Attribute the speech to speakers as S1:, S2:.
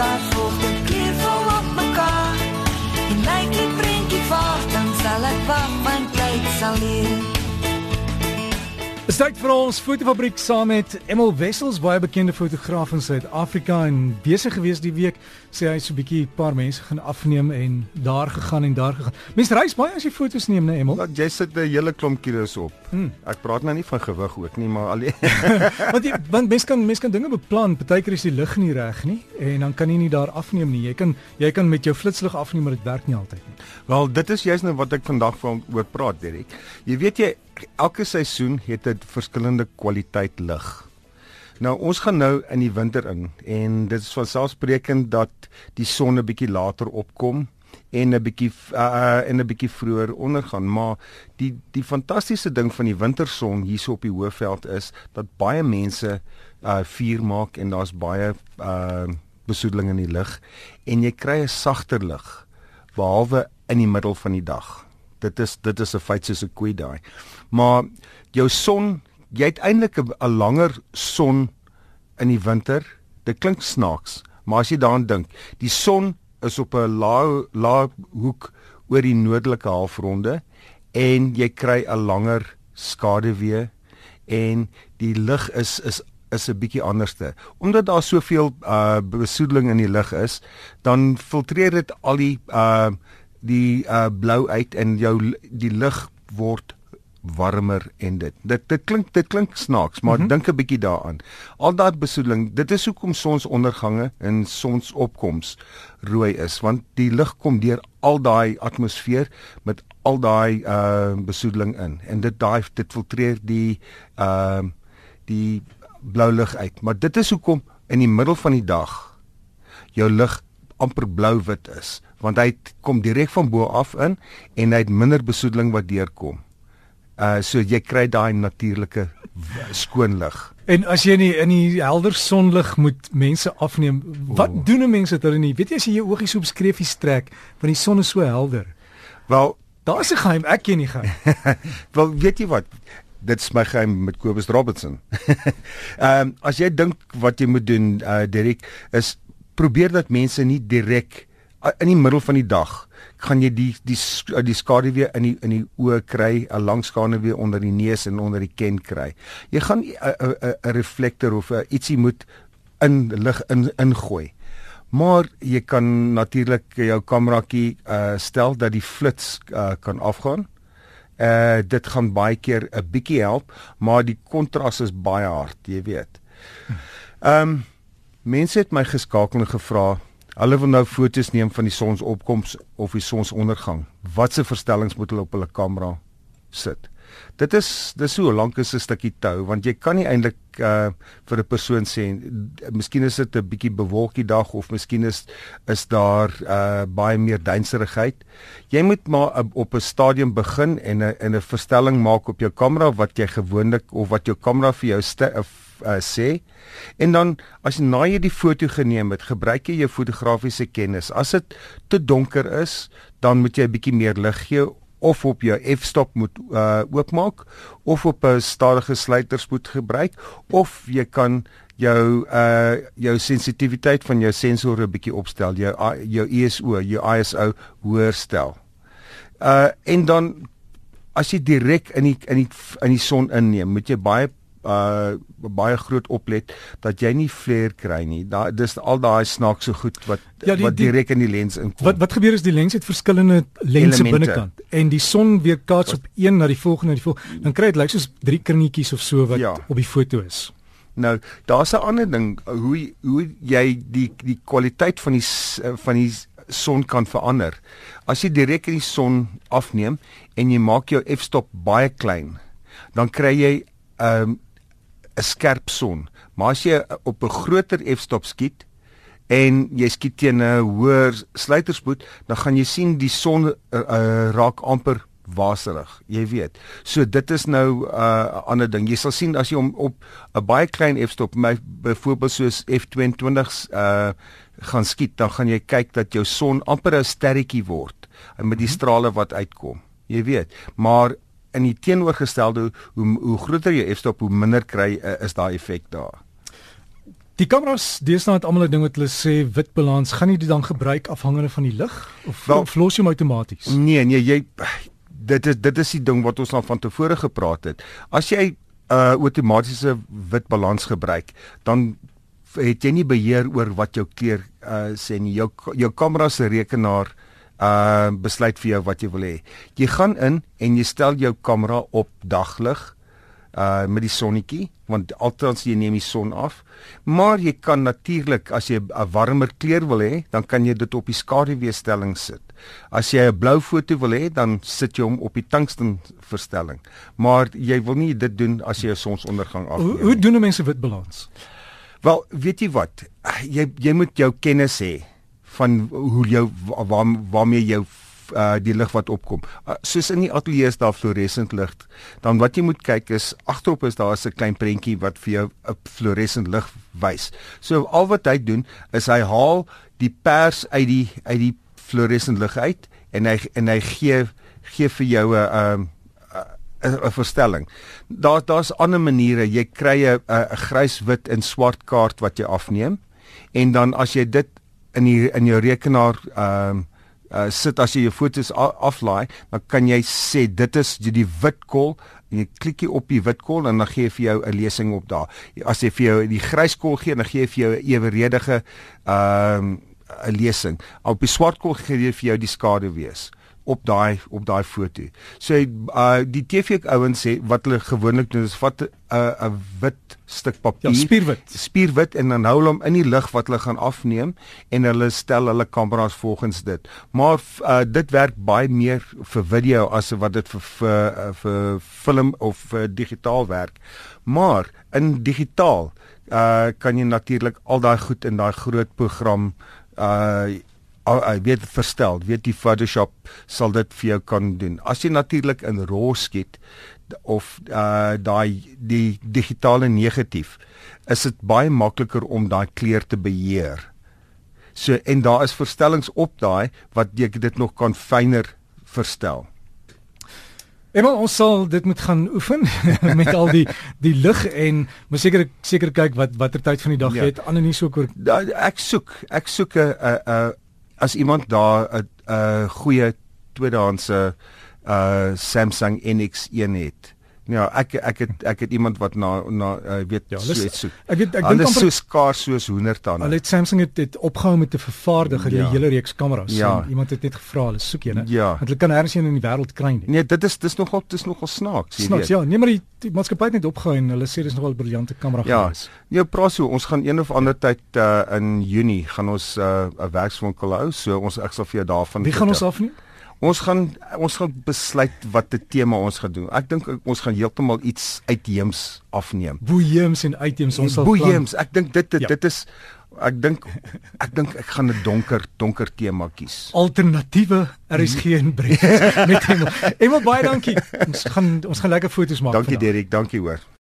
S1: mekaar volg, dit kleurvol op mekaar. En lyk die prentjie vaag, dan sal ek wag, want tyd sal leer.
S2: Dis tyd vir ons fotofabriek saam met Emil Wessels, baie bekende fotograaf in Suid-Afrika en besig gewees die week. Sê hy so 'n bietjie 'n paar mense gaan afneem en daar gegaan en daar gegaan. Mense reis baie as jy foto's neem, né, Emil?
S3: Want jy sit 'n hele klomp kilos op. Hmm. Ek praat nou nie van gewig ook nie, maar alleen
S2: want jy, want mense kan mense kan dinge beplan. Partykeer is die lig nie reg nie en dan kan jy nie daar afneem nie. Jy kan jy kan met jou flitslig afneem, maar dit werk nie altyd nie.
S3: Wel, dit is juist nou wat ek vandag van oor praat, Derek. Jy weet jy elke seisoen het 'n verskillende kwaliteit lig. Nou ons gaan nou in die winter in en dit is vanselfsprekend dat die son 'n bietjie later opkom en 'n bietjie uh, en 'n bietjie vroeër ondergaan, maar die die fantastiese ding van die winterson hierso op die Hoëveld is dat baie mense uh vuur maak en daar's baie uh besoedeling in die lug en jy kry 'n sagter lig behalwe in die middel van die dag. Dit is dit is 'n feit soos 'n koei daai. Maar jou son, jy het eintlik 'n langer son in die winter. Dit klink snaaks, maar as jy daaraan dink, die son is op 'n lae lae hoek oor die noordelike halfronde en jy kry 'n langer skaduwee en die lig is is is 'n bietjie anderste. Omdat daar soveel uh besoedeling in die lug is, dan filtreer dit al die uh die uh blou uit en jou die lug word warmer en dit. Dit dit klink dit klink snaaks maar mm -hmm. dink 'n bietjie daaraan. Al daai besoedeling dit is hoekom sonsondergange en sonsopkoms rooi is want die lig kom deur al daai atmosfeer met al daai uh besoedeling in. En dit daai dit filtreer die uh die blou lig uit. Maar dit is hoekom in die middel van die dag jou lig amper blou-wit is want hy kom direk van bo af in en hy het minder besoedeling wat deurkom. Uh so jy kry daai natuurlike skoon lig.
S2: En as jy in die, in die helder sonlig moet mense afneem, wat oh. doen 'n mens dit hulle nie? Weet jy as jy jou oogies op skreefies trek want die son is so helder.
S3: Wel,
S2: daar's 'n geheim, ek ken nie geheim.
S3: Wel, weet jy wat? Dit is my geheim met Kobus Robertson. Ehm um, as jy dink wat jy moet doen, uh Derek, is probeer dat mense nie direk in die middel van die dag gaan jy die die die skaduwee in die in die oë kry, 'n lang skaduwee onder die neus en onder die ken kry. Jy gaan 'n 'n reflektor of a, ietsie moet in lig in ingooi. Maar jy kan natuurlik jou kamerakie uh stel dat die flits uh kan afgaan. Uh dit gaan baie keer 'n bietjie help, maar die kontras is baie hard, jy weet. Ehm um, mense het my geskakel en gevra Hulle wil nou foto's neem van die sonsopkoms of die sonsondergang. Watse verstellings moet hulle op hulle kamera sit? Dit is dis so lank as 'n stukkie tou want jy kan nie eintlik uh vir 'n persoon sê miskien is dit 'n bietjie bewolkie dag of miskien is is daar uh baie meer duinserigheid. Jy moet maar uh, op 'n stadium begin en 'n en 'n verstelling maak op jou kamera wat jy gewoonlik of wat jou kamera vir jou uh, sê. En dan as jy na jy die foto geneem het, gebruik jy jou fotografiese kennis. As dit te donker is, dan moet jy 'n bietjie meer lig gee of op jou f-stop moet uh oopmaak of op 'n stadige sluiterspoed gebruik of jy kan jou uh jou sensitiwiteit van jou sensore 'n bietjie opstel jou jou ISO jou ISO hoër stel. Uh en dan as jy direk in die in die in die son inneem, moet jy baie uh baie groot oplet dat jy nie flare kry nie. Daar dis al daai snaakse goed wat ja, die, wat direk in die lens inkom.
S2: Wat wat gebeur is die lens het verskillende lense binnekant en die son weer kaats op een na die volgende na die volgende. Dan kry dit lyk soos drie kringetjies of so wat ja. op die foto is.
S3: Nou, daar's 'n ander ding hoe hoe jy die die kwaliteit van die van die son kan verander. As jy direk in die son afneem en jy maak jou f-stop baie klein, dan kry jy 'n um, 'n skerp son. Maar as jy op 'n groter f-stop skiet en jy skiet teen 'n hoër sluiterspoed, dan gaan jy sien die son uh, uh, raak amper waserig, jy weet. So dit is nou 'n uh, ander ding. Jy sal sien as jy hom op 'n baie klein f-stop, byvoorbeeld soos f22s uh gaan skiet, dan gaan jy kyk dat jou son amper 'n sterretjie word met die mhm. strale wat uitkom. Jy weet, maar in die teenoorgestelde hoe hoe groter jou f-stop hoe minder kry uh, is daai effek daar.
S2: Die kameras, deesdae het almal 'n ding wat hulle sê wit balans, gaan jy dit dan gebruik afhangende van die lig of
S3: Wel-
S2: los jy hom outomaties?
S3: Nee, nee, jy dit is dit is die ding wat ons al van tevore gepraat het. As jy 'n uh, outomatiese wit balans gebruik, dan het jy nie beheer oor wat jou kleur uh, sê nie. Jou jou kamera se rekenaar uh besluit vir jou wat jy wil hê. Jy gaan in en jy stel jou kamera op daglig uh met die sonnetjie want altyd jy neem die son af. Maar jy kan natuurlik as jy 'n warmer kleur wil hê, dan kan jy dit op die skaduweestelling sit. As jy 'n blou foto wil hê, dan sit jy hom op die tungsten verstelling. Maar jy wil nie dit doen as jy 'n sonsondergang afneem.
S2: Hoe hoe doen 'n mens 'n wit balans?
S3: Wel, weet jy wat? Jy jy moet jou kennis hê van hoe jou wa- waar waarmee jou uh die lig wat opkom. Uh, soos in die ateljee is daar fluoresent lig. Dan wat jy moet kyk is agterop is daar 'n klein prentjie wat vir jou 'n fluoresent lig wys. So al wat hy doen is hy haal die pers uit die uit die fluoresent lig uit en hy en hy gee gee vir jou 'n um 'n verstelling. Daar daar's ander maniere. Jy kry 'n 'n grys, wit en swart kaart wat jy afneem en dan as jy dit in die in jou rekenaar ehm um, uh, sit as jy jou fotos aflaai, dan kan jy sê dit is die, wit kol en jy klik jy op die wit kol en dan gee hy vir jou 'n lesing op daar. As hy vir jou die grys kol gee, dan gee hy vir jou 'n eweredige ehm um, 'n lesing. Op die swart kol gee hy vir jou die skade wees op daai op daai foto. So uh die TV ouens sê wat hulle gewoonlik doen is vat 'n uh, 'n wit stuk papier.
S2: Ja, spierwit.
S3: Spierwit en dan hou hulle hom in die lig wat hulle gaan afneem en hulle stel hulle kameras volgens dit. Maar uh dit werk baie meer vir video as wat dit vir vir, uh, vir film of vir digitaal werk. Maar in digitaal uh kan jy natuurlik al daai goed in daai groot program uh weet verstel, weet die Photoshop sal dit vir jou kan doen. As jy natuurlik in RAW skiet of uh daai die digitale negatief, is dit baie makliker om daai kleur te beheer. So en daar is verstellings op daai wat jy dit nog kan fyner verstel.
S2: Eenmal ons sal dit moet gaan oefen met al die die lig en moet seker seker kyk wat watter tyd van die dag
S3: Ja.
S2: jy het. Ander nie so oor
S3: Da, ek soek, ek soek 'n 'n as iemand daar 'n 'n goeie tweedehandse uh Samsung NX1 het. Ja, ek ek het ek het iemand wat na na uh, weet
S2: Ja,
S3: ja,
S2: hulle
S3: so iets soek.
S2: ek weet ek
S3: Hulle
S2: dink amper
S3: so skaars soos hoendertande.
S2: Hulle het Samsung het, het opgehou met te vervaardig het jy 'n
S3: Ja.
S2: hele reeks kameras.
S3: Ja.
S2: En Iemand het net gevra, hulle soek jy, né?
S3: Ja.
S2: Want hulle kan nêrens een in die wêreld kry nie.
S3: Nee, dit is dis nogal dis nogal snaaks, jy
S2: Snaaks,
S3: weet.
S2: ja, nee maar die, die maatskappy het net opgehou en hulle sê dis nogal 'n briljante kamera
S3: Ja.
S2: gewees.
S3: Nee, praat so, ons gaan een of ander tyd uh in Junie gaan ons uh 'n werkswinkel hou, so ons ek sal vir jou daarvan
S2: Wie gaan ons
S3: vertel.
S2: afneem?
S3: Ons gaan ons gaan besluit wat die tema ons gaan doen. Ek dink ons gaan heeltemal iets uitheems afneem.
S2: Boeiems en items ons sal
S3: Boeiems, ek dink dit dit,
S2: Ja.
S3: dit is ek dink ek dink ek gaan 'n donker donker tema kies.
S2: alternatiewe RSG en Brett met Emel. Emel baie dankie. Ons gaan ons gaan lekker foto's maak.
S3: Dankie. Derek, dankie hoor.